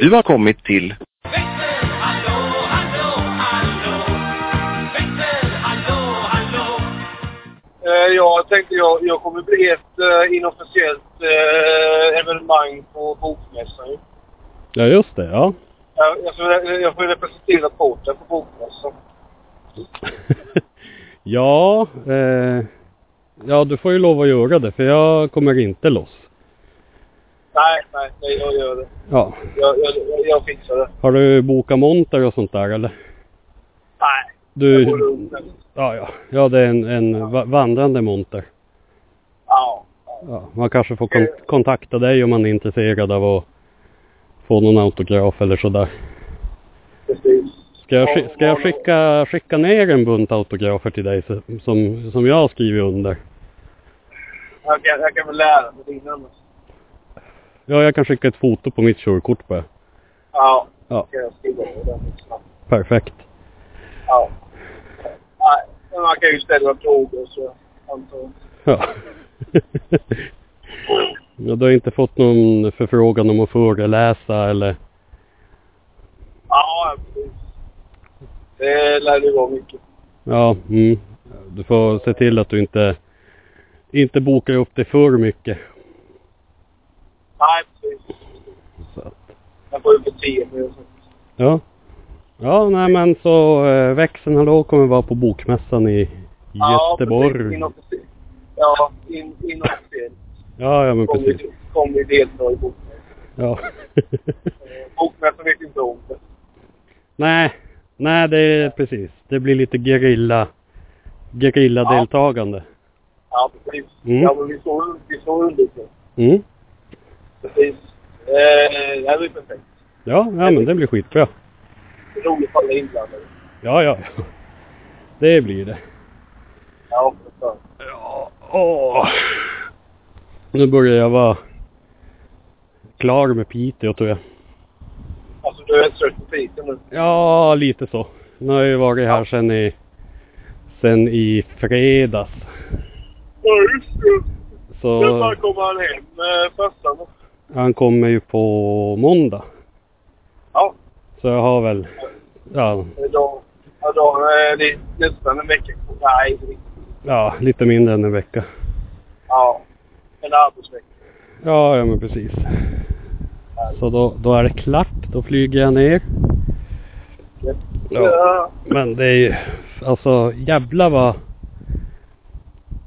Du har kommit till Eh, Jag tänkte jag, jag kommer bli ett eh, inofficiellt eh, evenemang på bokmässan. Ja, just det. Ja. Jag, jag, får- jag får representera porten på bokmässan. ja, eh, ja, du får ju lov att göra det för jag kommer inte loss. Nej, nej, nej jag gör det. Ja. Jag, jag, jag, jag fixar det. Har du bokat monter och sånt där eller? Nej, Du, ja, ja. Ja, det är en, en va- vandrande monter. Ja. Ja, man kanske får kon kontakta dig om man är intresserad av att få någon autograf eller sådär. Precis. Ska jag, ska jag skicka, skicka ner en bunt autografer till dig som, som jag har skrivit under? Jag kan, jag kan väl lära mig annars. Ja, jag kan skicka ett foto på mitt körkort bara. Ja. Ja. Det. Perfekt. Ja. Nej, man kan ju ställa frågor så antar. Ja. ja, du har inte fått någon förfrågan om att föreläsa eller? Ja, precis. Det lär ju vara mycket. Ja, mm. Du får se till att du inte, inte bokar upp det för mycket. Nej, precis. Så Jag får ju bete mig och sånt. ja. Ja, nej men så eh, växeln hallå kommer vara på bokmässan i Göteborg. Ja, precis. Inofficiellt. Ja, in, inofficiellt. Ja, ja men Kommer precis. vi, kommer vi delta i bokmässan. Ja. Eh, Bokmässan vet inte om det. nej, nej det är precis. Det blir lite gerilla, gerilla Ja. deltagande. Ja, precis. Mm. Ja, men vi står, vi står under. Mm. Precis. Eh, det här blir perfekt. Ja, ja men det blir skitbra. Roligt för alla inblandade. Ja, ja. Det blir det. Ja, för fan. Ja, åh. Nu börjar jag vara klar med Piteå tror jag. Alltså, du är trött på Piteå nu. Ja, lite så. Nu har jag ju varit här sen i, sen i fredags. Ja, just det. Så När kommer han hem? Eh, då? Han kommer ju på måndag. Ja. Så jag har väl, ja, Idag, ja, då är det nästan en vecka. Nej, inte ja, lite mindre än en vecka. Ja. En arbetsvecka. Ja, ja men precis. Så då, då är det klart. Då flyger jag ner. Ja. Ja. Men det är ju, alltså jävla vad...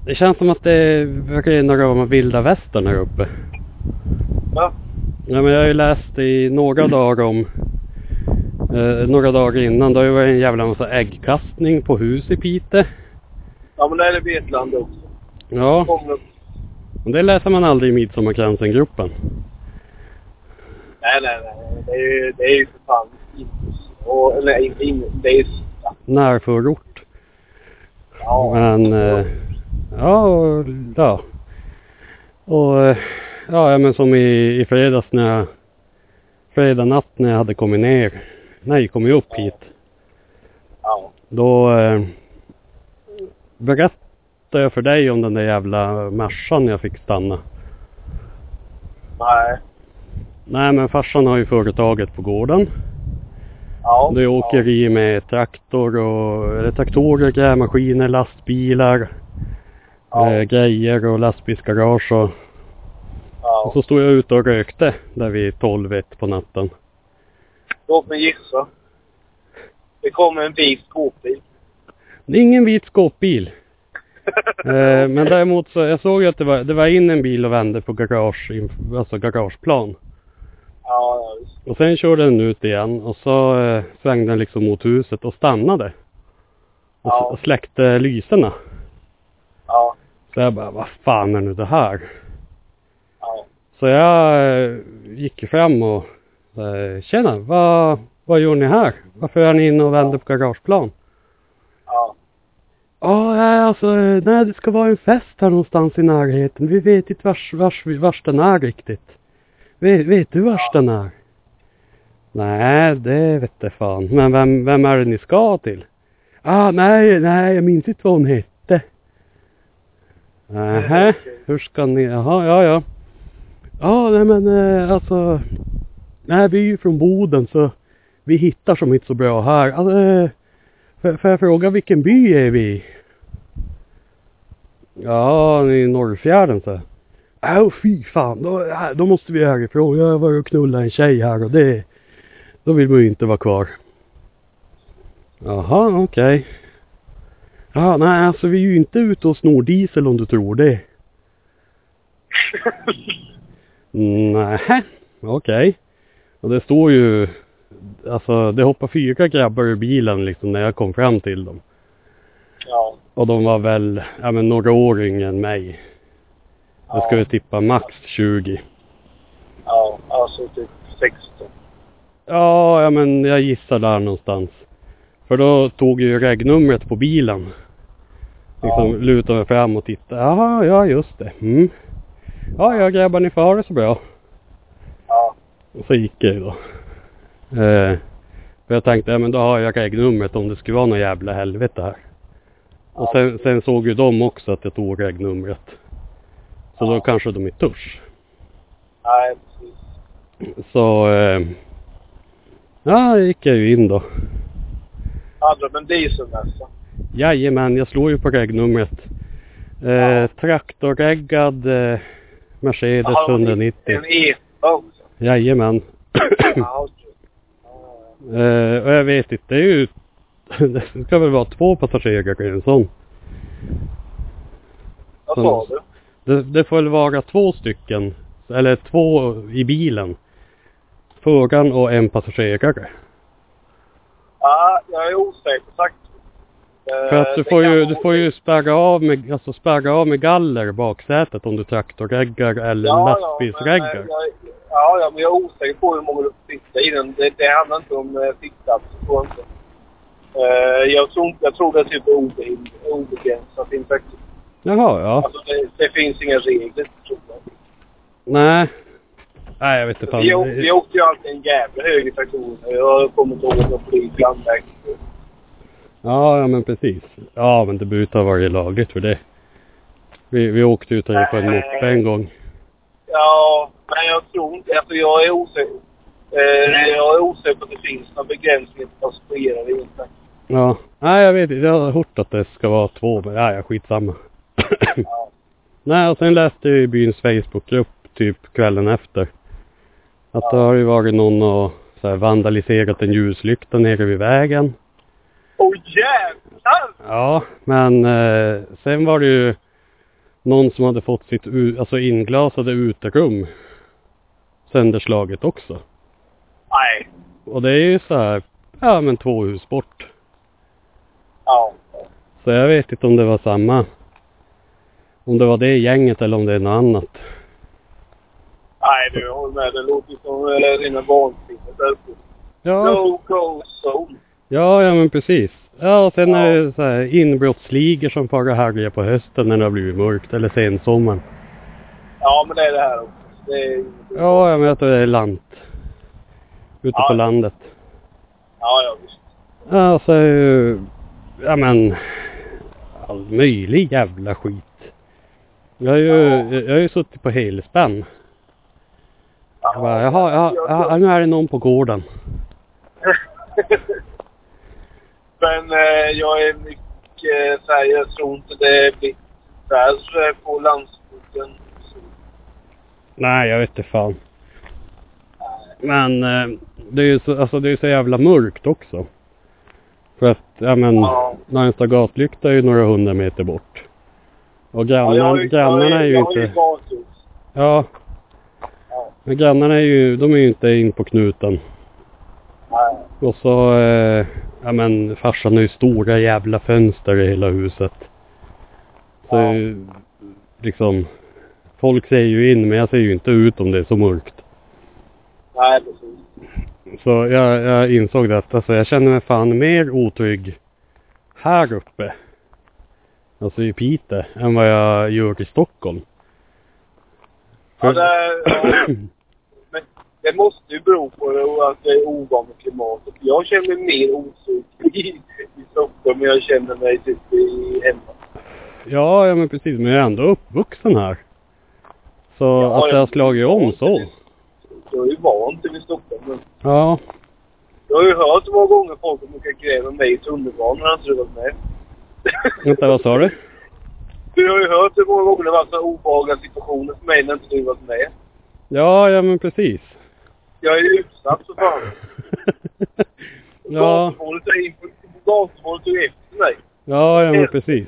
Det känns som att det rena rama vilda västern här uppe. Ja. Ja men jag har ju läst i några dagar om, eh, några dagar innan, då har ju varit en jävla massa äggkastning på hus i Pite. Ja, men det är det Vetlanda också. Ja, upp. och det läser man aldrig i Midsommarkransen-gruppen. Nej, nej, nej. Det är ju, det är ju för fan och, eller inte in, det är ja. Närförort. ja. Men, eh, ja, och, ja. Och, eh, ja, men som i, i fredags när jag, fredag natt när jag hade kommit ner, nej, kommit upp hit. ja. Då eh, berättade jag för dig om den där jävla Mercan jag fick stanna. Nej. Nej men farsan har ju företaget på gården. Ja. Det är åkeri med traktor och, eller traktorer, grävmaskiner, lastbilar, Ja. eh, grejer och lastbilsgarage och, och så stod jag ute och rökte där vid 12 ett på natten. Låt mig gissa. Det kommer en vit skåpbil. Det är ingen vit skåpbil. Eh, men däremot så, jag såg ju att det var, det var in en bil och vände på garage, alltså garageplan. Ja, ja. Och sen körde den ut igen och så eh, svängde den liksom mot huset och stannade. Och, Ja. och släckte lyserna. Ja. Så jag bara, vad fan är nu det här? Så jag eh, gick fram och eh, tjena, vad, vad gör ni här? Varför är ni inne och vänder på garageplan? Ja. Ja, nej, alltså, nej, det ska vara en fest här någonstans i närheten. Vi vet inte vars, vars, vars den är riktigt. Vet, vet du vars den är? Nej, det vet jag fan. Men vem, vem är det ni ska till? Ah, nej, nej, jag minns inte vad hon hette. Nähä, hur ska ni, jaha, ja, ja. Ja, nej men eh, alltså. nej vi är ju från Boden så vi hittar som inte så bra här. Alltså, eh, får, jag fråga vilken by är vi i? Ja, i Norrfjärden så. Åh fy fan, då, äh, då måste vi härifrån. Jag har varit och knullat en tjej här och det, då vill man ju inte vara kvar. Jaha, okej. Ja, nej alltså vi är ju inte ute och snor diesel om du tror det. Nej, okej. Och det står ju, alltså det hoppar fyra grabbar ur bilen liksom när jag kom fram till dem. Ja. Och de var väl, ja men några år yngre än mig. Jag skulle tippa max 20. Ja, alltså typ 16. Ja, ja men jag gissar där någonstans. För då tog ju regnumret på bilen. Liksom Ja. lutade mig fram och tittade. Jaha, ja just det. Mm. Ja, ja grabbar ni får ha det så bra. Ja. Och så gick jag ju då. Eh, för jag tänkte, ja men då har jag regnumret om det skulle vara något jävla helvete här. Och sen, sen såg ju de också att jag tog regnumret. Så då Ja. kanske de inte törs. Nej, precis. Så, eh, ja gick jag ju in då. Hade de en dieselmässa? Jajamän, jag slår ju på regnumret. Eh, Ja. Traktorreggad eh, Mercedes Jaha, de- 190. En E också? Jajamän. Ja, eh, och jag vet inte, det är ju... det ska väl vara två passagerare i en sån. Vad sa du? Det, det får väl vara två stycken. Eller två i bilen. Föraren och en passagerare. Ja, jag är osäker faktiskt. Eh, För att du det får ju, du får ju spärra av med, alltså spärra av med galler i baksätet om du traktorreggar eller Ja, ja, lastbilsreggar. men, eh, Ja, ja, men jag är osäker på hur många du får sitta i den. Det, det handlar inte om uh, sittplatser, tror jag inte. Eh, jag, tror, jag tror det är typ obe- obegränsat infektion. Jaha, ja. Alltså det, det finns inga regler, tror jag. Nej. Nej, jag vet inte fan. Vi, å- vi åkte ju alltid en jävla hög i traktorer. Jag kommer inte ihåg jag polis landväg. Ja, ja men precis. Ja, men det brukar ha varit lagligt för det. Vi, vi åkte ut på en moppe en gång. Ja, men jag tror inte... Alltså jag är osäker. Eh, jag är osäker på att det finns någon begränsning på passagerare inte. Ja. Nej, jag vet inte. Jag har hört att det ska vara två, men ja, skitsamma. Ja. Nej, och sen läste jag i byns Facebookgrupp typ kvällen efter. Att det Ja. har ju varit någon och så här, vandaliserat en ljuslykta nere vid vägen. Åh jävlar! Ja, men eh, sen var det ju någon som hade fått sitt alltså inglasade uterum sönderslaget också. Nej. Och det är ju så här, ja men två hus bort. Ja. Så jag vet inte om det var samma. Om det var det gänget eller om det är något annat. Nej du, jag håller med. Det låter som eh, rena vansinnet. Ja, No go zone. Ja, ja men precis. Ja, och sen Ja. är det så här inbrottsligor som far och härjar på hösten när det har blivit mörkt eller sensommaren. Ja, men det är det här också. Det är... Ja, jag vet att det är lant. Ute Ja. på landet. Ja, ja visst. Ja, så är ju, ja men, all möjlig jävla skit. Jag har ju, Ja. jag har ju suttit på helspänn. Ja, Jag bara, jaha, ja, ja, nu är det någon på gården. Men eh, jag är mycket så här, jag tror inte det blir värre på landsbygden. Nej, jag vet inte fan. Men eh, det är ju så, alltså det är så jävla mörkt också. För att, ja men, Ja. närmsta gatlykta är ju några hundra meter bort. Och grannar, har ju- grannarna är ju jag har ju inte, gathus. ja, Ja. men grannarna är ju, de är ju inte in på knuten. Nej. Och så, eh, ja men farsan har ju stora jävla fönster i hela huset. Så Ja. liksom, folk ser ju in men jag ser ju inte ut om det är så mörkt. Nej, precis. Så jag, jag insåg det att alltså, jag känner mig fan mer otrygg här uppe. Alltså i Piteå än vad jag gör i Stockholm. Ja, det, ja, men det måste ju bero på att det är ovanligt klimatet. Jag känner mig mer otrygg i, i Stockholm än jag känner mig typ i hemma. Ja, ja men precis. Men jag är ändå uppvuxen här. Så Ja, att det har slagit om så. jag är ju van till i Stockholm. Men Ja. jag har ju hört många gånger folk som brukar gräva mig i tunnelbanan när inte du varit med. Vänta, vad sa du? Du har ju hört hur många gånger det varit så obehagliga situationer för mig när inte du varit med. Ja, ja men precis. Jag är utsatt för fan. ja, Gatumålet är efter mig. ja, ja men precis.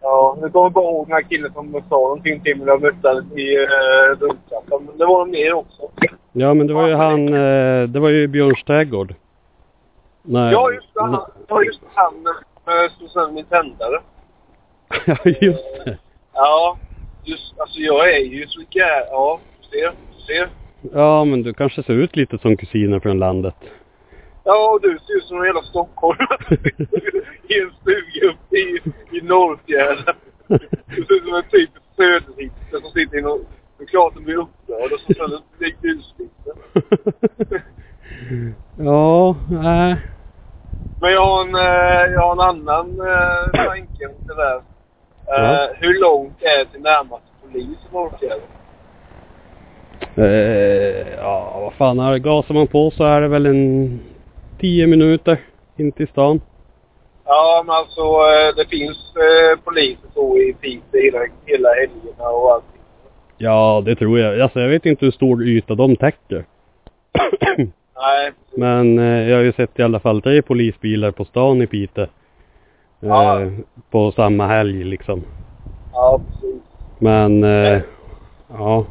Ja, nu kommer jag bara ihåg den här killen som sa någonting till mig när jag mötte honom i uh, rulltrappan. Men det var nog mer också. Ja, men det var ju han, eh, det var ju Björns trädgård. Nej. Ja, just det. Han, ja, just. Han uh, slog sönder min tändare. Ja, just det. Ja, just alltså jag är ju så jävla... Ja, du ser. Du ser. Ja, men du kanske ser ut lite som kusiner från landet. Ja, och du ser ut som en jävla stockholmare. I en stuga uppe i, i Norrfjärden. Du ser ut som en typisk söderhitte som sitter i någon... Det är klart att blir upprörd och så sen likt utslippen. ja, nej. Men jag har en, eh, jag har en annan eh, tanke om det där. Ja. Eh, hur långt är det till närmaste polis i Norrfjärden? Eh, ja, vad fan är det? Gasar man på så är det väl en tio minuter in till stan. Ja, men alltså eh, det finns eh, poliser så i Piteå hela, hela helgerna och allting. Ja, det tror jag. Alltså jag vet inte hur stor yta de täcker. Nej, Men eh, jag har ju sett i alla fall tre polisbilar på stan i Piteå. Eh, Ja. På samma helg liksom. ja precis. Men eh, ja.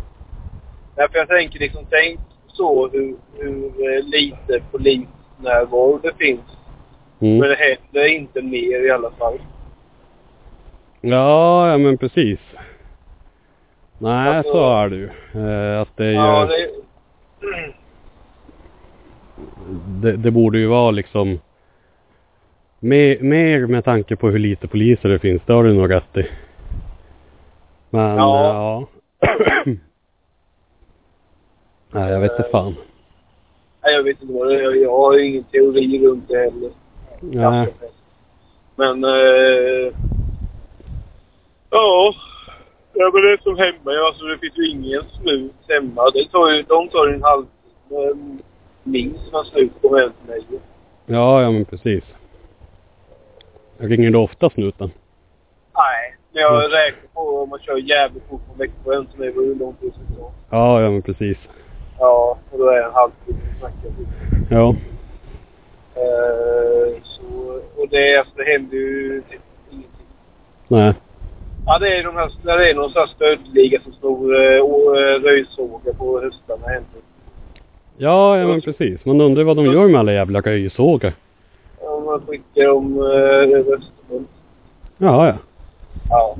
Därför jag tänker liksom, tänk så hur, hur eh, lite polisnärvaro det finns. Mm. Men det händer inte mer i alla fall. Ja, ja men precis. Nej, Alltså- så är det ju. Eh, att det är ju, Ja, det... det... Det, borde ju vara liksom mer, mer med tanke på hur lite poliser det finns. Det har du nog rätt i. Men Ja. ja. Nej, jag vet inte fan. Nej, jag vet inte vad det är. Jag har ju ingen teori runt det heller. Nej. Men... Eh, ja. Ja, men det är som hemma. Alltså, det finns ju ingen snut hemma. Det tar ju, de tar ju en halvtimme minst när snut kommer hem till mig. Ja, ja men precis. Ringer du ofta snuten? Nej, men jag Mm. räknar på om man kör jävligt fort från Växjö hem till mig. Hur lång tid helst. Ja, ja men precis. Ja, och då är det en halvtimme vi snackar. Ja. Eh, så, och det, alltså, det händer ju typ ingenting. Nej. Ja, det är de här, det är någon sån här stöldliga som snor eh, och, eh, röjsågar på höstarna händer. Ja, ja men precis. Man undrar vad de gör med alla jävla röjsågar. Ja, Man skickar dem eh, över Östersjön. Ja, ja. Ja.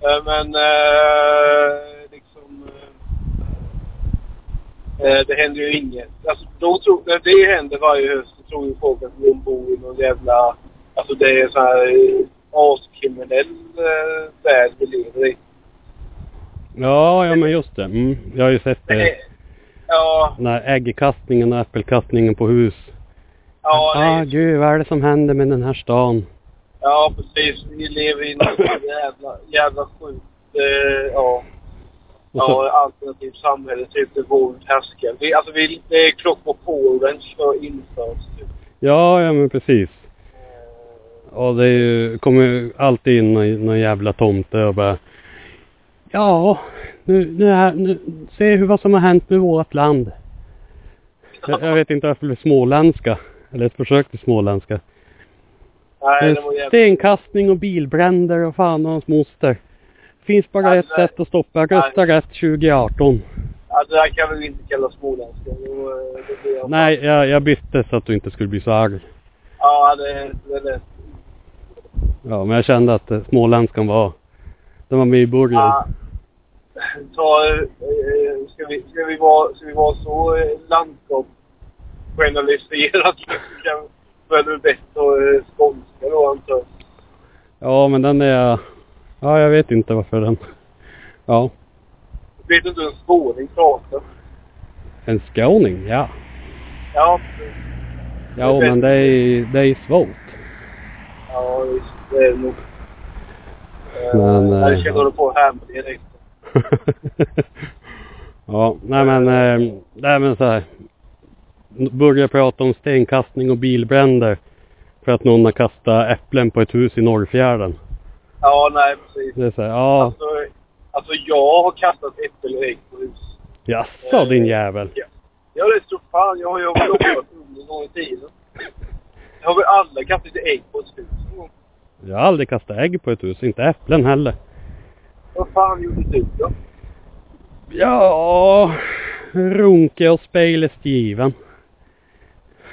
Eh, men eh, liksom... Eh, eh, det händer ju inget. Alltså, då tror, när det händer varje höst så tror ju folk att de bor i någon jävla... Alltså det är så här eh, askriminell eh, värld vi lever i. Ja, ja men just det. Mm. Jag har ju sett Det är, ja, Den här äggkastningen och äppelkastningen på hus. ja, ah, gud, vad är det som händer med den här stan? ja, precis. Vi lever i något jävla, jävla sjukt... Eh, ja. Och så, Ja, alternativt samhälle, typ där våld härskar. Vi, alltså vi, det är klockor på orange för införs typ. ja, ja men precis. Och det är ju, kommer ju alltid in någon, någon jävla tomte och bara Ja, nu, nu, är, nu se hur vad som har hänt med vårt land. Jag, jag vet inte varför det blir småländska. Eller ett försök till småländska. Nej, det var jävligt. Stenkastning och bilbränder och fan och hans moster. Finns bara ett Alltså, sätt att stoppa. Rösta rätt 2018. Ja, det där kan vi inte kalla småländska. Eh, det Nej, jag, jag bytte så att du inte skulle bli så arg. Ja, det, det är lätt. Ja, men jag kände att eh, småländskan var... Den var med i början. Ja. Ta, eh, ska, vi, ska, vi vara, ska vi vara så eh, landskapsgeneraliserat? Kan väl det bättre eh, skånska då antar jag. Ja, men den är... Ja, jag vet inte varför den... Ja. Vet du inte en skåning pratar? En skåning, ja. Ja, Ja, men det är, det är svårt. ja det är nog. Men, Eh, jag eh, känner du på här med det direkt. ja, nej men... Eh, Nej men så här. Börja prata om stenkastning och bilbränder. För att någon har kastat äpplen på ett hus i Norrfjärden. Ja, nej precis. Det är så här, ja. Alltså, alltså jag har kastat äppel och ägg på hus. Jaså din jävel. Ja, ja det tror fan. Jag har jobbat ung en gång i tiden. Jag har väl alla kastat ägg på ett hus någon. Jag har aldrig kastat ägg på ett hus, inte äpplen heller. Vad fan gjorde du då? Ja, runke och spejlest given.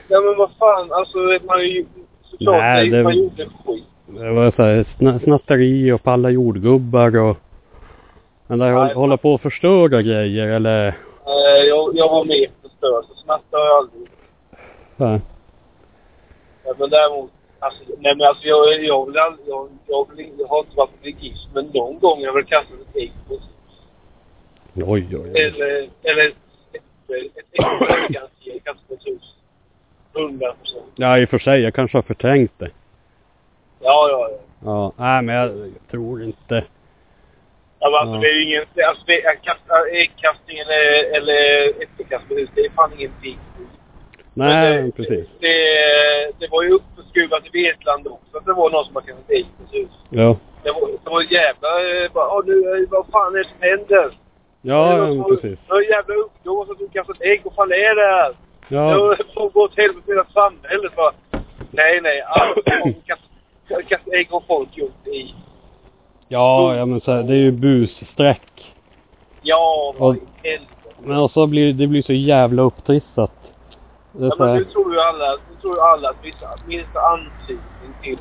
Ja men vad fan, alltså man är ju... Såklart, Nej, det- man gjorde skit. Det var så här, sna- snatteri och palla jordgubbar och... Men där Nej. hålla på och förstöra grejer eller... Eh, jag, jag var med på stör, så snatta har jag aldrig här. Ja, Men däremot, alltså, nej men alltså jag, jag, vill aldrig, jag, jag, vill, jag har inte varit ligist, men någon gång har jag väl kastat ett ägg på. Oj, oj, oj. Eller, eller ett kasta på ett hus. Hundra procent. Ja, i och för sig, jag kanske har förträngt det. Ja, ja, ja. Ja, nej men jag, tror inte. Ja, men alltså Ja. det är ju ingen, det- alltså det, att kasta äggkastning eller, eller hus, det är fan ingen deal. Nej, det, precis. Det, det var ju uppskruvat i Vetlanda också att det var någon som har kastat ägg på hus. Ja. Det var, det var jävla... eh, Bara, "Åh, nu, eh, vad fan är det som händer? Ja, Det ja, var så- precis. Det var en jävla ungdomar som kastat ägg. Vad fan är det här? Det Ja, var får gå åt helvete med hela samhället. Bara, nej, nej. Kast ägg har folk gjort i... ja, ja men så här, det är ju bussträck. Ja, vad Och-. Men och så blir det blir så jävla upptrissat. Det är Ja, så men nu tror ju alla, nu tror ju alla att vissa, minsta antydning till,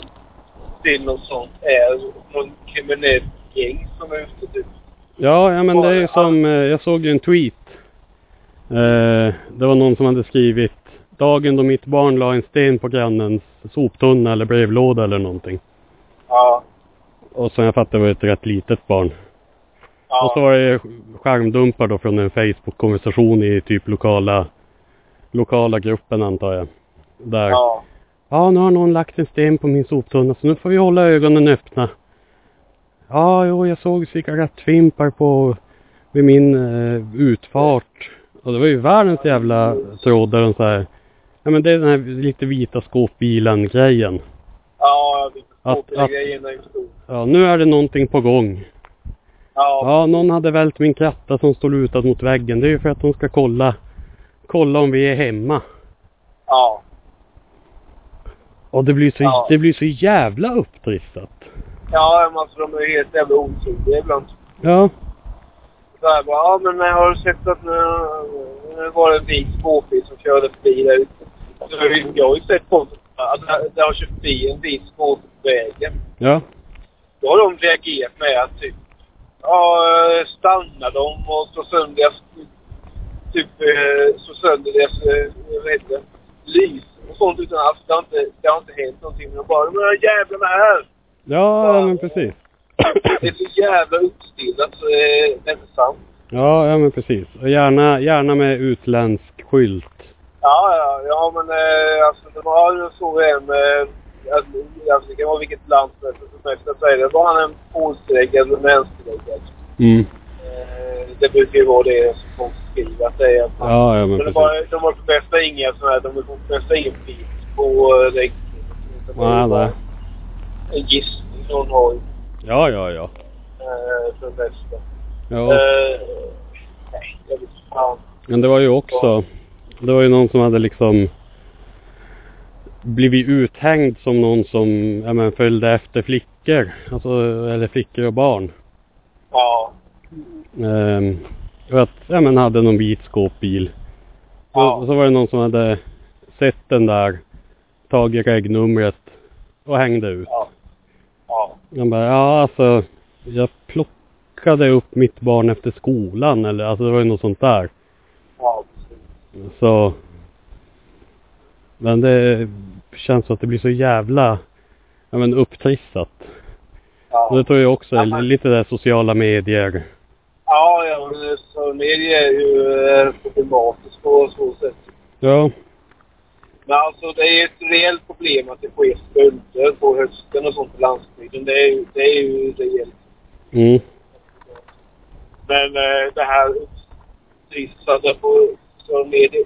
till något sånt är någon kriminell gäng som är ute typ. Ja, ja men det är ju som, eh, jag såg ju en tweet. Eh, det var någon som hade skrivit Dagen då mitt barn la en sten på grannens soptunna eller brevlåda eller någonting. Ja. Och som jag fattade var ett rätt litet barn. Ja. Och så var det skärmdumpar då från en Facebook-konversation i typ lokala, lokala gruppen antar jag. Där. ja. Ja, nu har någon lagt en sten på min soptunna så nu får vi hålla ögonen öppna. Ja, jo, jag såg cigarettfimpar på vid min eh, utfart. Och det var ju världens jävla tråd där de så här. Ja men det är den här lite vita skåpbilen grejen. Ja, att- grejerna är stor. Ja, nu är det någonting på gång. Ja. Ja, någon hade vält min kratta som står lutad mot väggen. Det är ju för att de ska kolla, kolla om vi är hemma. Ja. Och det blir så, Ja. det blir så jävla upptrissat. Ja, alltså de är helt jävla otroliga ibland. Ja. Så här bara, ja men har du sett att nu, nu var det en vit spårbil som körde förbi där ute. Så jag har ju- sett folk att det- har kört förbi en vit spårbil på vägen. Ja. Då har de reagerat med att typ, ja, stanna dem och slå sönder deras, typ, eh, slå sönder deras, eh, vad heter det, lys och sånt utan alls. Det har inte, det har inte hänt någonting. De bara, de här jävlarna här! Ja, men precis. Det är så jävla uppstillat så det det är inte sant. Ja, ja men precis. Och gärna, gärna med utländsk skylt. Ja, ja, ja men eh, alltså det var såg en, eh, alltså, det kan vara vilket land som helst som säger det. Var han en polskrägg eller mänskrägg? Mm. Eh, det brukar ju vara det som folk skriver att det är. Ja, ja men men det var, de har på bästa inga sådana här, de bästa ingen bit på eh, regn. Nej, nej. En gissning någon har ju. Ja, ja, ja. Eh, för det mesta. Ja. Eh, nej, jag vet inte fan. Men det var ju också, det var ju någon som hade liksom blivit uthängd som någon som, ja men följde efter flickor. Alltså, eller flickor och barn. Ja. Ehm, och att, ja men hade någon vit skåpbil. Ja. Och så var det någon som hade sett den där, tagit regnumret och hängde ut. Ja. Ja. Han bara, ja alltså, jag plockade upp mitt barn efter skolan eller alltså det var ju något sånt där. Ja. Så. Men det känns som att det blir så jävla, ja men upptrissat. Ja. Och det tror jag också är Ja, lite där sociala medier. Ja, ja, men så media är ju eh, problematiskt på så sätt. Ja, Men alltså det är ett reellt problem att det sker stölder på hösten och sånt på landsbygden. Det är ju, det är ju reellt. mm, Men eh, det här upptrissade på Så med det,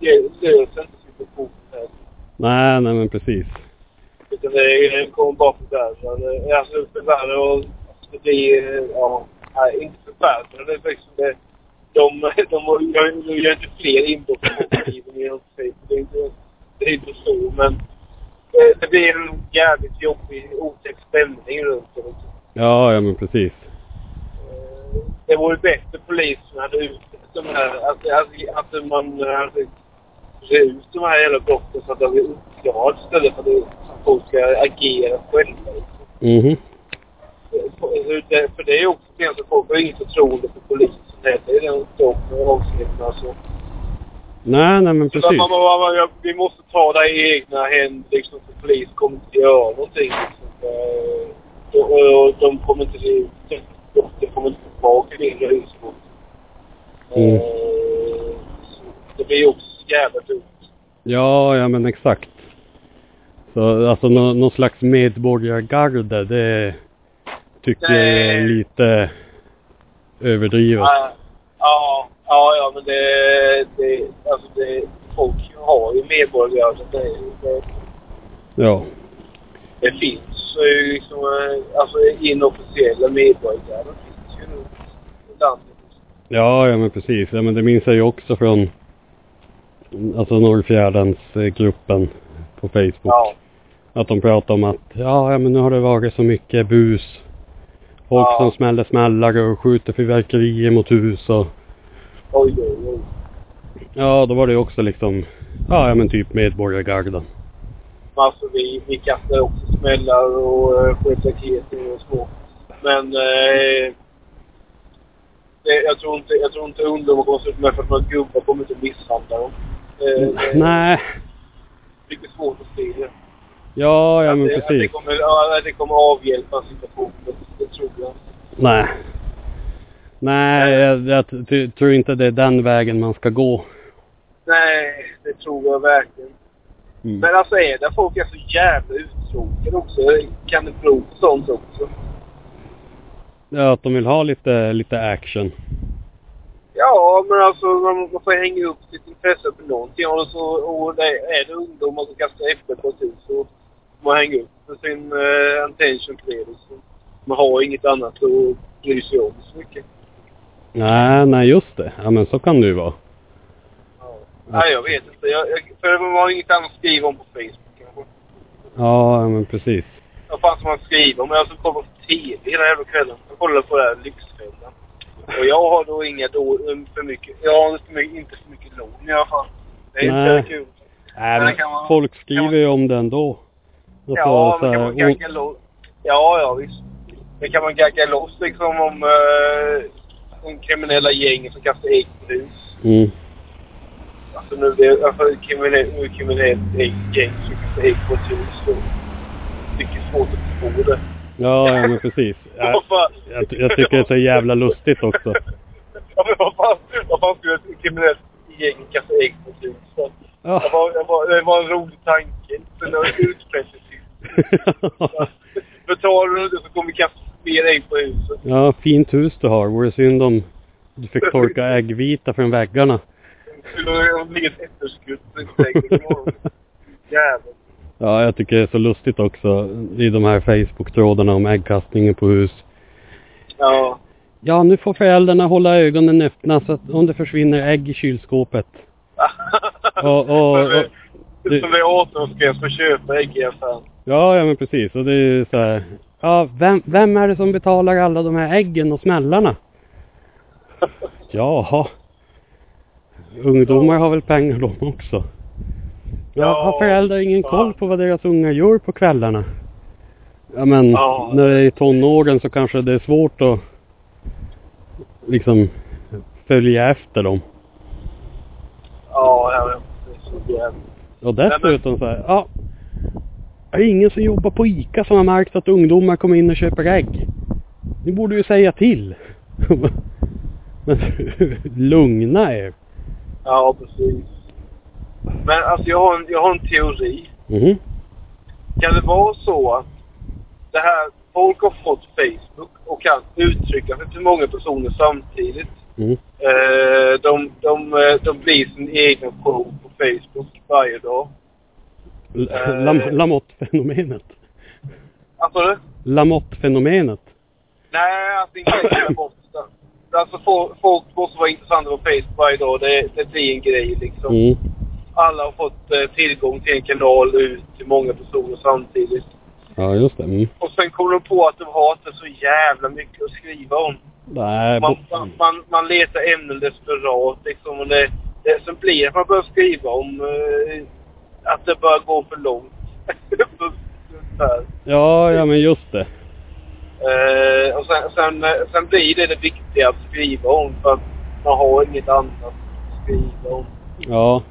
det löser inte situationen. Nej, nej men precis. Utan det kommer bara förvärra. Alltså förvärra och det blir, ja, nej, inte förvärra. Det är liksom det. De, de, de, de gör inte fler inbrott på mobilen genom Facebook. Det är inte, det är inte så, men det, det blir en jävligt jobbig, otäck stämning runt det. Ja, ja men precis. Det vore bättre polisen hade utrett de här, att, att, att man hade ut de här jävla brotten så att de blir uppklarade istället för att folk ska agera själva. Mhm. För det- för det är också det att folk har inget förtroende för polisen heller. Det är den de avsikterna. Så. Nej, nej men precis. man, man, man, vi måste ta det i egna händer liksom, för polisen kommer inte göra någonting. Liksom. Och, och, och de kommer inte... De kommer inte tillbaka in i husbåt. Mm. Eh, så Det blir ju också så jävla dumt. Ja, ja men exakt. Så alltså nå, någon slags medborgargarde, det tycker jag är lite överdrivet. Ja, ja, ja, men det, det, alltså det, folk har ju medborgare. Det, det, Ja. det finns ju liksom, eh, alltså inofficiella medborgare. Det finns ju nu i landet. Ja, ja men precis. Ja men det minns jag ju också från alltså Norrfjärdens eh, gruppen på Facebook. Ja, Att de pratar om att ja, ja men nu har det varit så mycket bus. Folk Ja. som smäller smällare och skjuter fyrverkerier mot hus och oj, oj, oj. ja, då var det ju också liksom ja, ja men typ medborgargarden. Alltså vi, vi kastar också smällar och sköt raketer och små. Men eh, det, jag, tror inte, jag tror inte ungdomar kommer att sluta med för att några gubbar kommer inte att misshandla dem. Eh, det är Nej. mycket svårt att se det. Ja, ja Att men det, att det, precis. kommer, ja, att det kommer avhjälpa situationen. Det, det tror jag. Nej. Nej, jag, jag tror inte det är den vägen man ska gå. Nej, det tror jag verkligen. Mm. Men alltså är det folk är så jävla uttråkade också? Kan det bero på sånt också? Ja, att de vill ha lite, lite action. Ja, men alltså man, man får hänga upp sitt intresse på någonting. Och, så, och det, är det ungdomar som kastar efter på ett hus så man hänga upp för sin uh, attention på det. Liksom. Man har inget annat att bry sig om så mycket. Nej, nej just det. Ja men så kan det ju vara. Nej, jag vet inte. Jag, jag, för man har inget annat att skriva om på Facebook kanske. Ja, men precis. Vad fan ska man skriva om? Jag ska kolla på TV hela jävla kvällen. Jag kollar på det här Lyxfällan. Och jag har då inga då, för mycket, jag har inte, mycket- inte för mycket lån i alla fall. Det är Nej. inte kul. Nej, Men men kan man- folk kan skriver man- ju om det ändå. Alltså, ja, så kan här, man gagga loss? Ja, ja visst. Men kan man gagga loss liksom om uh, de kriminella gängen som kastar ägg på hus? mm. Alltså nu det alltså, kriminellt gäng som ägg på ett hus. Så mycket svårt att förstå det. Ja, ja, men precis. Jag, jag, jag tycker det är så jävla lustigt också. Ja, men vad fan, vad fan skulle ett kriminellt gäng kasta ägg på ett hus? Ja. Det var, det var, det var en rolig tanke. Men det var utpressningssyfte. Betalar du inte så kommer vi kasta mer ägg på huset. ja, fint hus du har. Vore synd om du fick torka äggvita från väggarna. Det blir ett efterskutt på. Jävlar. Ja, jag tycker det är så lustigt också i de här Facebook-trådarna om äggkastningen på hus. Ja. Ja, nu får föräldrarna hålla ögonen öppna så att om det försvinner ägg i kylskåpet. Och, och, och, det, som det är 18-årsgräns för att köpa ägg i affären. ja, ja men precis. Och det är ju så här. Ja, vem, vem är det som betalar alla de här äggen och smällarna? Jaha. Ungdomar har väl pengar de också. Ja, har föräldrar ingen koll på vad deras unga gör på kvällarna? Ja men Ja. när det är i tonåren så kanske det är svårt att liksom följa efter dem. Ja, ja, ja. Det är så jävla... Och dessutom så här, ja. Är det ingen som jobbar på ICA som har märkt att ungdomar kommer in och köper ägg? Ni borde ju säga till. Men lugna er. Ja, precis. Men alltså jag har en, jag har en teori. Mhm. Kan det vara så att det här, folk har fått Facebook och kan uttrycka sig till många personer samtidigt. Mm. Eh, de, de, eh, de blir sin egen show på Facebook varje dag. Eh. Lam Lamotte-fenomenet. Alltså det? Lamotte-fenomenet. Nej, alltså inte det. Alltså folk måste vara intressanta på Facebook varje dag. Det, det blir en grej liksom. Mm. Alla har fått eh, tillgång till en kanal ut till många personer samtidigt. Ja, just det. Mm. Och sen kommer de på att de har inte så jävla mycket att skriva om. Nej, Man, man, man, man letar ämnen desperat liksom. Och det, det som blir att man börjar skriva om eh, att det börjar gå för långt. Ja, ja men just det. Eh, och sen, sen, eh, sen blir det det viktiga att skriva om för man har inget annat att skriva om. Ja.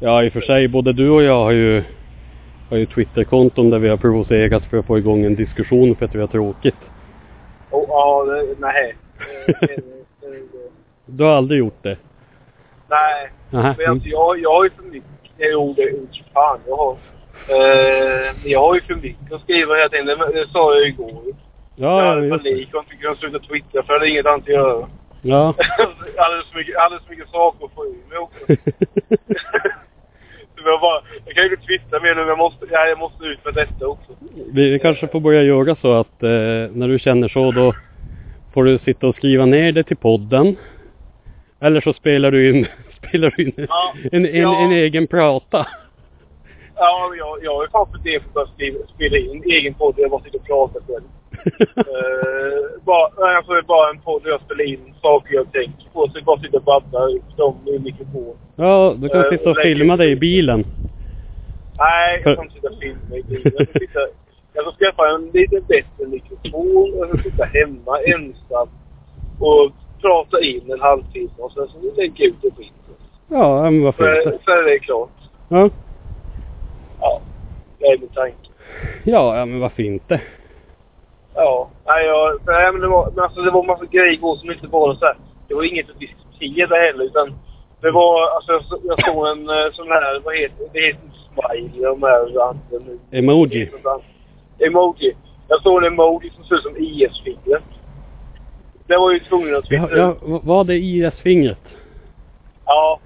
Ja, i och för sig, både du och jag har ju, har ju Twitterkonton där vi har provocerat för att få igång en diskussion för att vi har tråkigt. Och ja, det, nej. Eh, Du har aldrig gjort det? nej. Nähä. Men alltså jag, jag har ju för mycket. Jo, det är fan jag har. Eh, jag har ju för mycket att skriva hela tiden. Det, det sa jag igår. Jag Ja, ja, hade panik och inte kunnat sluta twittra för jag hade inget annat att göra. Ja. alldeles, för mycket, alldeles för mycket saker att få ur mig också. Så jag, bara, jag kan ju inte twittra mer nu men jag måste, ja, jag måste ut med detta också. Vi, vi kanske får börja göra så att eh, när du känner så då får du sitta och skriva ner det till podden. Eller så spelar du in, spelar du in Ja, en, en, ja. en egen prata. Ja, jag, jag är fan för det för att skriva, spela in en egen podd jag bara sitter och pratar själv. Uh, bara, alltså, bara en podd där jag spelar in saker jag tänker på. Så jag bara sitter och babblar ut dem i mikrofon. ja, du kan Eh, sitta och lägger- filma dig i bilen. Nej, jag kan inte sitta och filma i bilen. Jag ska, sitta, jag ska skaffa en lite bättre mikrofon. Jag ska sitta hemma ensam och prata in en halvtimme och sen så lägga ut det på. Ja, men fint. Så, så är det klart. Ja. Ja, det är min tanke. ja, ja men vad fint det. Ja, nej, jag, nej men det var, men alltså, det var massa grejer igår som inte var så här. Det var inget att diskutera heller utan det var, alltså jag, så- jag såg en eh, sån här, vad heter det, heter inte smiley, de här nu. Emoji. Emoji. Jag såg en emoji som ser ut som IS-fingret. Det var ju tvungen att Ja, twittra ja, v- var det IS-fingret? Ja.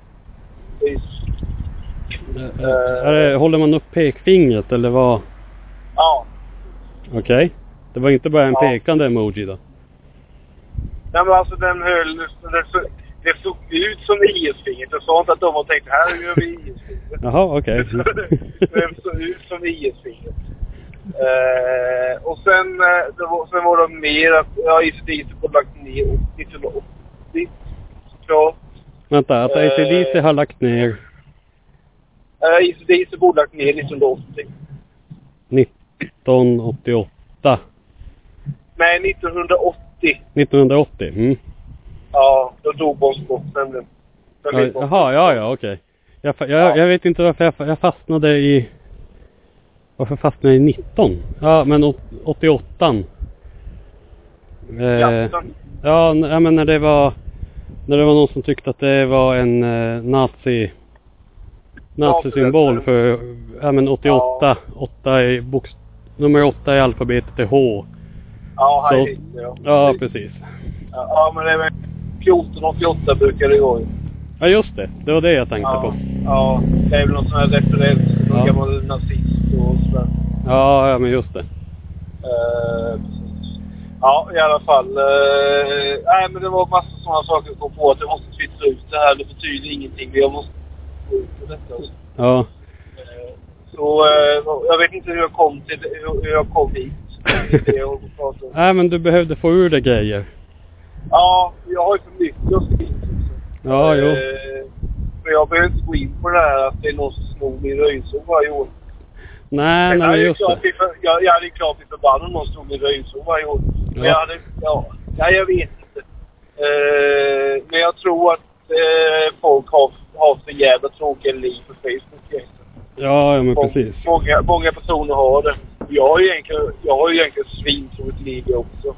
Precis. Eh, är det, håller man upp pekfingret eller vad? Ja. Okej. Det var inte bara en Ja. pekande emoji då? Nej men alltså den höll, det, så- det såg ut som IS-fingret. Jag sa inte att de har tänkt här gör vi IS-fingret. Jaha, okej. Den såg ut som IS-fingret. Eh, och sen, eh, det var, sen var det mer att ja, ICDC har lagt ner 1980. Ja. Vänta, att Eh. ACDC har lagt ner Eh, ICDC borde lagt ner 1980. 1988. Nej, 1980. 1980? Mm. Ja, då dog Bon Scott nämligen. Den Ja, vet man. jaha, ja, ja, okej. Jag, fa- jag, Ja. jag vet inte varför jag, jag fastnade i... Varför fastnade jag i 19? Ja, men åt- 88. Eh, ja, men när det var... När det var någon som tyckte att det var en eh, nazi... Nazisymbol Ja, för... Ja men 88. 8 i box, nummer 8 i alfabetet är H. Ja, Så- Hitler ja. Ja, precis. Ja, ja, men det är väl 1488 brukar det gå. Ja, just det. Det var det jag tänkte Ja, på. ja, det är väl någon sån här referens. Någon Ja. gammal nazist och sådär. Ja, ja men just det. Precis. Ja, i alla fall. eh, nej, men det var massa sådana saker jag kom på att jag måste twittra ut det här. Det betyder ingenting. Jag måste Ja. Så eh, jag vet inte hur jag kom till hur jag kom hit. Nej men du behövde få ur dig grejer. Ja, jag har ju för mycket att skriva. Ja, jo. Eh, För jag behöver inte gå in på det här att det är någon som snor min röjzon varje år. Nej, nej men jag just klart det. för- jag, jag hade ju klart blivit förbannad om någon stod min röjzon varje år. Men Ja. jag hade, ja, nej jag vet inte. Eh, men jag tror att eh, folk har, har för jävla tråkiga liv på Facebook egentligen. Ja, ja men precis. Många, många personer har det. Jag har ju egentligen, jag har ju egentligen svintråkigt liv jag också.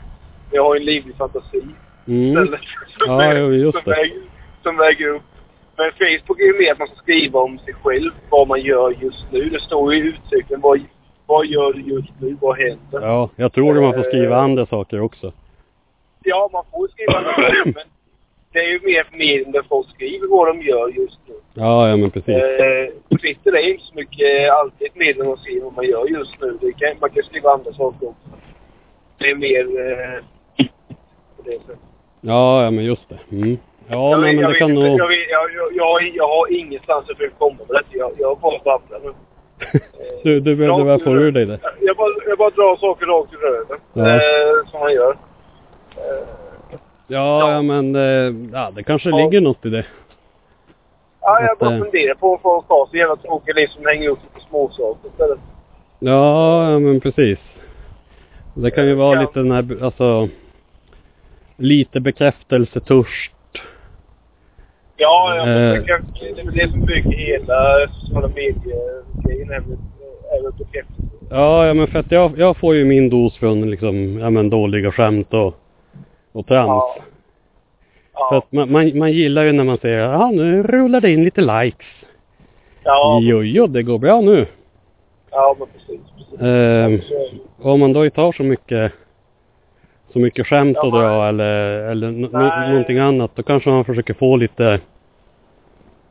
Jag har ju en livlig fantasi. Mm. Istället, som, Ja, väger- just som, det. väger, som väger upp. Men Facebook är ju mer att man ska skriva om sig själv, vad man gör just nu. Det står ju i uttrycken, vad, vad gör du just nu, vad händer? Ja, jag tror man får skriva andra saker också. Ja, man får skriva det, men det är ju mer där folk skriver vad de gör just nu. Ja, ja men precis. Eh, Twitter är inte så mycket alltid ett medel att se vad man gör just nu. Det kan, man kan skriva andra saker också. Det är mer eh, på det sättet. Ja, ja men just det. Mm. Ja, jag, men, jag, det kan nog... jag, jag, jag, har ingenstans att försöka komma med detta. Jag, jag bara babblar nu. du, du behövde väl få ur dig det? Jag bara, jag bara drar saker rakt i röven. Ja. Eh, som man gör. Eh, Ja, ja men eh, ja, det kanske Ja. ligger något i det. ja, jag bara eh, funderar på om folk har så jävla tråkiga liv som hänger upp sig på småsaker istället. Ja, men precis. Det kan ju vara Ja. lite den här, alltså... Lite bekräftelsetörst. Ja, ja men Eh. det, kan, det är väl det som bygger hela sociala medier-grejen. väl bekräftelse. Ja, ja men för att jag, jag får ju min dos från liksom, ja men dåliga skämt och, och trams. Ja. För Ja, att man, man, man gillar ju när man säger, ja nu rullar det in lite likes. ja, Jo, jo, det går bra nu. ja men precis. precis. Och om man då inte har så mycket så mycket skämt Ja, att dra eller, eller no, Nej. no, någonting annat. Då kanske man försöker få lite,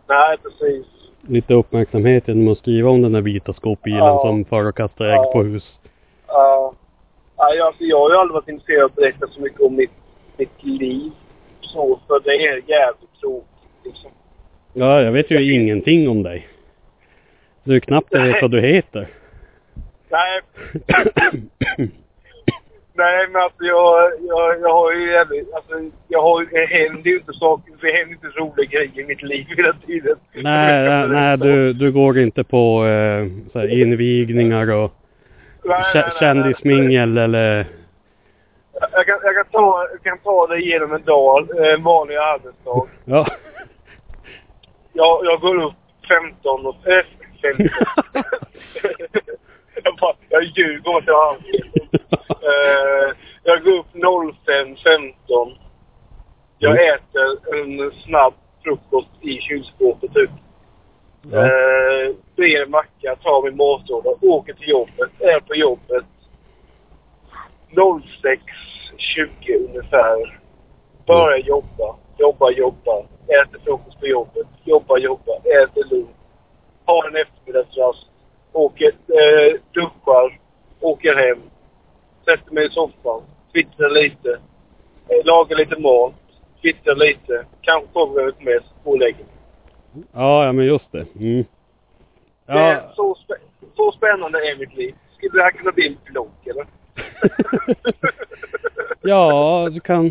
Nej, precis. lite uppmärksamhet genom att skriva om den där vita skåpbilen Ja. som och kastar ägg Ja. på hus. Ja. Ja, jag, alltså, jag har ju aldrig varit intresserad av att berätta så mycket om mitt, mitt liv. Så, för det är jävligt tråkigt liksom. Ja, jag vet ju ingenting om dig. Du knappt jag vet Nej. vad du heter. Nej, nej men alltså jag, jag, jag har ju jävligt, alltså jag har det händer ju inte saker, det händer inte roliga grejer i mitt liv hela tiden. Nej, nej, nej du, du går inte på eh, invigningar och Nej, nej, kä- nej, nej. kändismingel eller... Jag kan, jag kan, ta, jag kan ta det genom en dag, eh, en vanlig arbetsdag. Ja. Jag, jag går upp 15 och... Äh, 15. jag, bara, jag ljuger åt jag uh, Jag går upp 05.15. Jag Mm. äter en snabb frukost i kylskåpet typ. Ja. Uh, ber macka, tar min matlåda, åker till jobbet, är på jobbet 06.20 ungefär. Börjar jobba, jobba, jobba. Äter frukost på jobbet, jobba, jobba, äter lunch. Har en eftermiddagsrast. Åker, eh, duschar, åker hem. Sätter mig i soffan, twittrar lite. Eh, lagar lite mat, twittrar lite. Kanske kommer mess, går och lägger mig. ja, ja men just det. Mm. Det är Ja. så, spä- så spännande är mitt liv. Skulle det här kunna bli en vlogg eller? ja, du kan...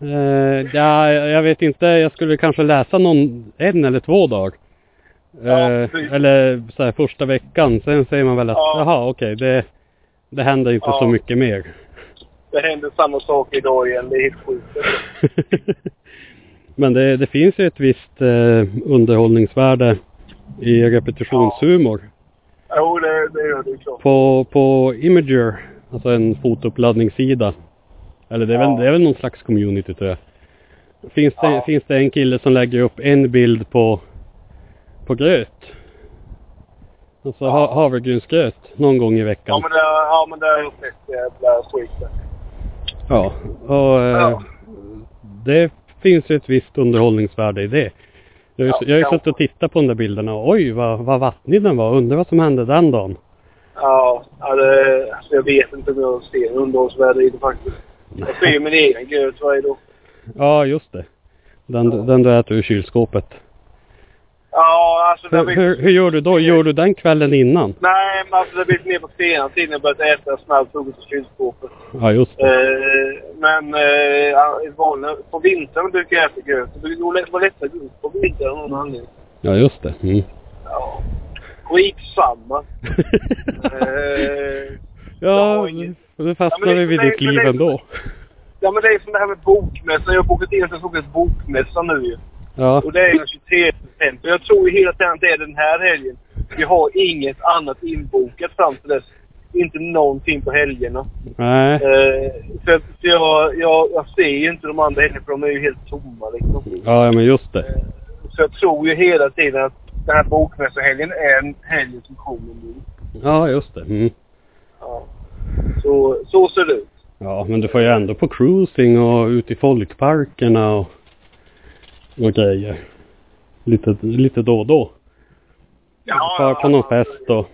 Eh, ja, jag vet inte. Jag skulle kanske läsa någon en eller två dagar. Ja, Eh, eller så här första veckan. Sen säger man väl att Ja. jaha okej det, det händer inte Ja. så mycket mer. Det händer samma sak idag igen. Det är helt sjukt. Men det, det finns ju ett visst eh, underhållningsvärde i repetitionshumor. Jo, det, det gör det klart. På, på Imager, alltså en fotouppladdningssida. Eller det är, väl, Ja. det är väl någon slags community tror jag. Finns det, Ja. finns det en kille som lägger upp en bild på, på gröt. Alltså Ja. ha, havregrynsgröt någon gång i Ja, veckan. men det, ja, men det har jag sett. Jävla skit. Ja, och eh, Ja. det finns ju ett visst underhållningsvärde i det. Jag har ju Ja, jag har ju ja. suttit och tittat på de där bilderna och oj vad, vad vattnig den var. Undrar vad som hände den dagen. Ja, det, alltså jag vet inte om jag ser underhållsvärde i det faktiskt. Jag ser ju min egen gröt varje dag. Ja, just det. Den, Ja. den du äter ur kylskåpet. Ja, alltså Hur, blivit... hur, hur gör du då? Gör du den kvällen innan? Nej, men alltså det blivit mer på senare tid när jag börjat äta snabb frukost i kylskåpet. Ja, just det. Eh, men eh, vanliga, på vintern brukar jag äta gröt. Det brukar gå lätt- vara lättare upp på vintern av någon anledning. Ja, just det. Mm. Ja. Skitsamma. Eh, jag ja, har ingen- nu Ja, fastnar det- vi vid ditt liv ändå. ja men det är som det här med bokmässan. Jag har bokat in en sån bokmässa nu ju. Ja, Och det är den 23 september. Jag tror ju hela tiden att det är den här helgen. Vi har inget annat inbokat fram till dess. Inte någonting på helgerna. nej. Eh, för för jag, jag, jag ser ju inte de andra helgerna för de är ju helt tomma liksom. Ja, ja, men just det. Eh, Så jag tror ju hela tiden att den här bokmässohelgen är en helg som kommer nu. Ja, just det. Mm. Ja. Så, så ser det ut. Ja, men du får ju ändå på cruising och ut i folkparkerna och, och grejer. Lite, lite då och då. Ja, Far på någon fest och...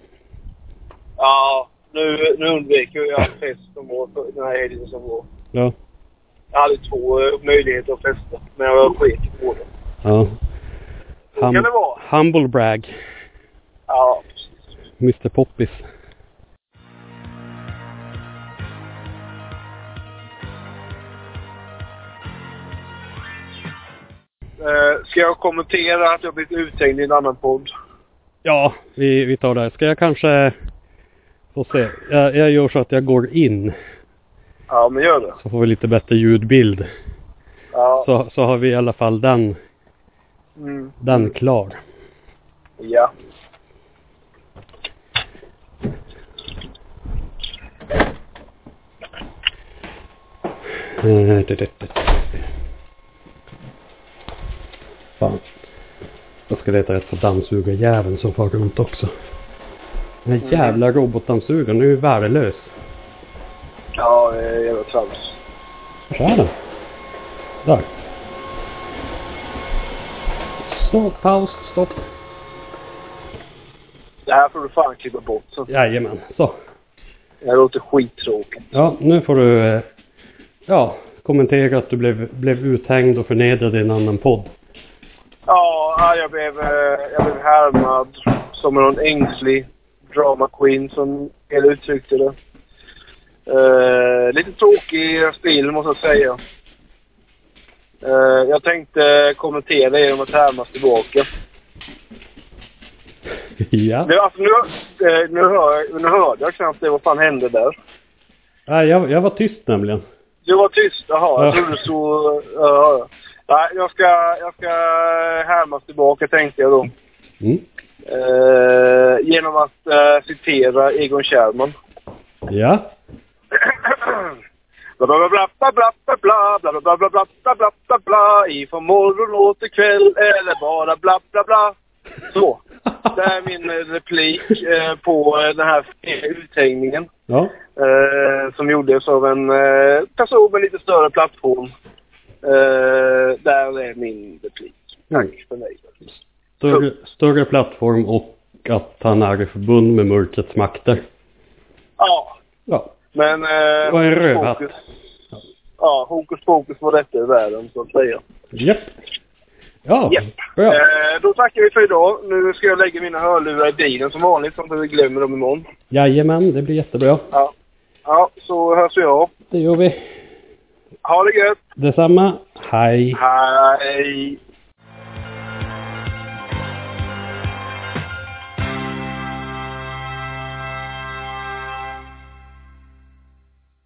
Ja, nu, nu undviker jag fest som var den här helgen som var. Ja. Jag hade två eh, möjligheter att festa, men jag sket i båda. Ja. Så kan det vara. humble brag. Ja. Mr Poppis. Eh, ska jag kommentera att jag blivit uthängd i en annan podd? Ja, vi, vi tar det. Ska jag kanske... Få se. Jag, jag gör så att jag går in. Ja, men gör det. Så får vi lite bättre ljudbild. Ja. Så, så har vi i alla fall den, Mm. den klar. Ja. Eh, Fan. Jag ska leta rätt på dammsugarjäveln som far runt också. Den här Mm. jävla robotdammsugaren är ju värdelös. Ja, är jävla trams. Var är den? Där. Stopp, paus, stopp. Det här får du fan klippa bort. Så. Jajamän, så. Det här låter skittråkigt. Ja, nu får du eh, ja, kommentera att du blev, blev uthängd och förnedrad i en annan podd. Ja, ja, jag blev, eh, jag blev härmad som någon ängslig drama queen som El uttryckte det. Eh, lite tråkig stil måste jag säga. Eh, jag tänkte kommentera genom att härmas tillbaka. ja. Det, alltså, nu, eh, nu, hör, nu hörde jag knappt det. Vad fan hände där? Nej, jag, jag var tyst nämligen. Du var tyst? Jaha, jag Ja. trodde så... Ja, Nej, jag ska, jag ska härmas tillbaka tänkte jag då. Mm. Eh, genom att eh, citera Egon Kjellman. Ja. Bla bla bla bla bla bla bla bla bla bla bla bla bla bla bla bla ifrån morgon åt till kväll eller bara bla bla bla. Så. Det är min eh, replik eh, på eh, den här uthängningen. Ja. Eh, som gjordes av en eh, person med lite större plattform. Eh, där är min replik. Tack för mig. Större, större plattform och att han är i förbund med mörkrets makter. Ja, Ja. Men... Eh, Och en rövhatt. hokus- Ja, hokus pokus var detta i världen så att säga. Japp. Ja, Japp. bra. Eh, då tackar vi för idag. Nu ska jag lägga mina hörlurar i bilen som vanligt så att inte glömmer dem imorgon. Jajamän, det blir jättebra. Ja. Ja, så hörs vi av. Det gör vi. Ha det gött! Detsamma. Hej. Hej!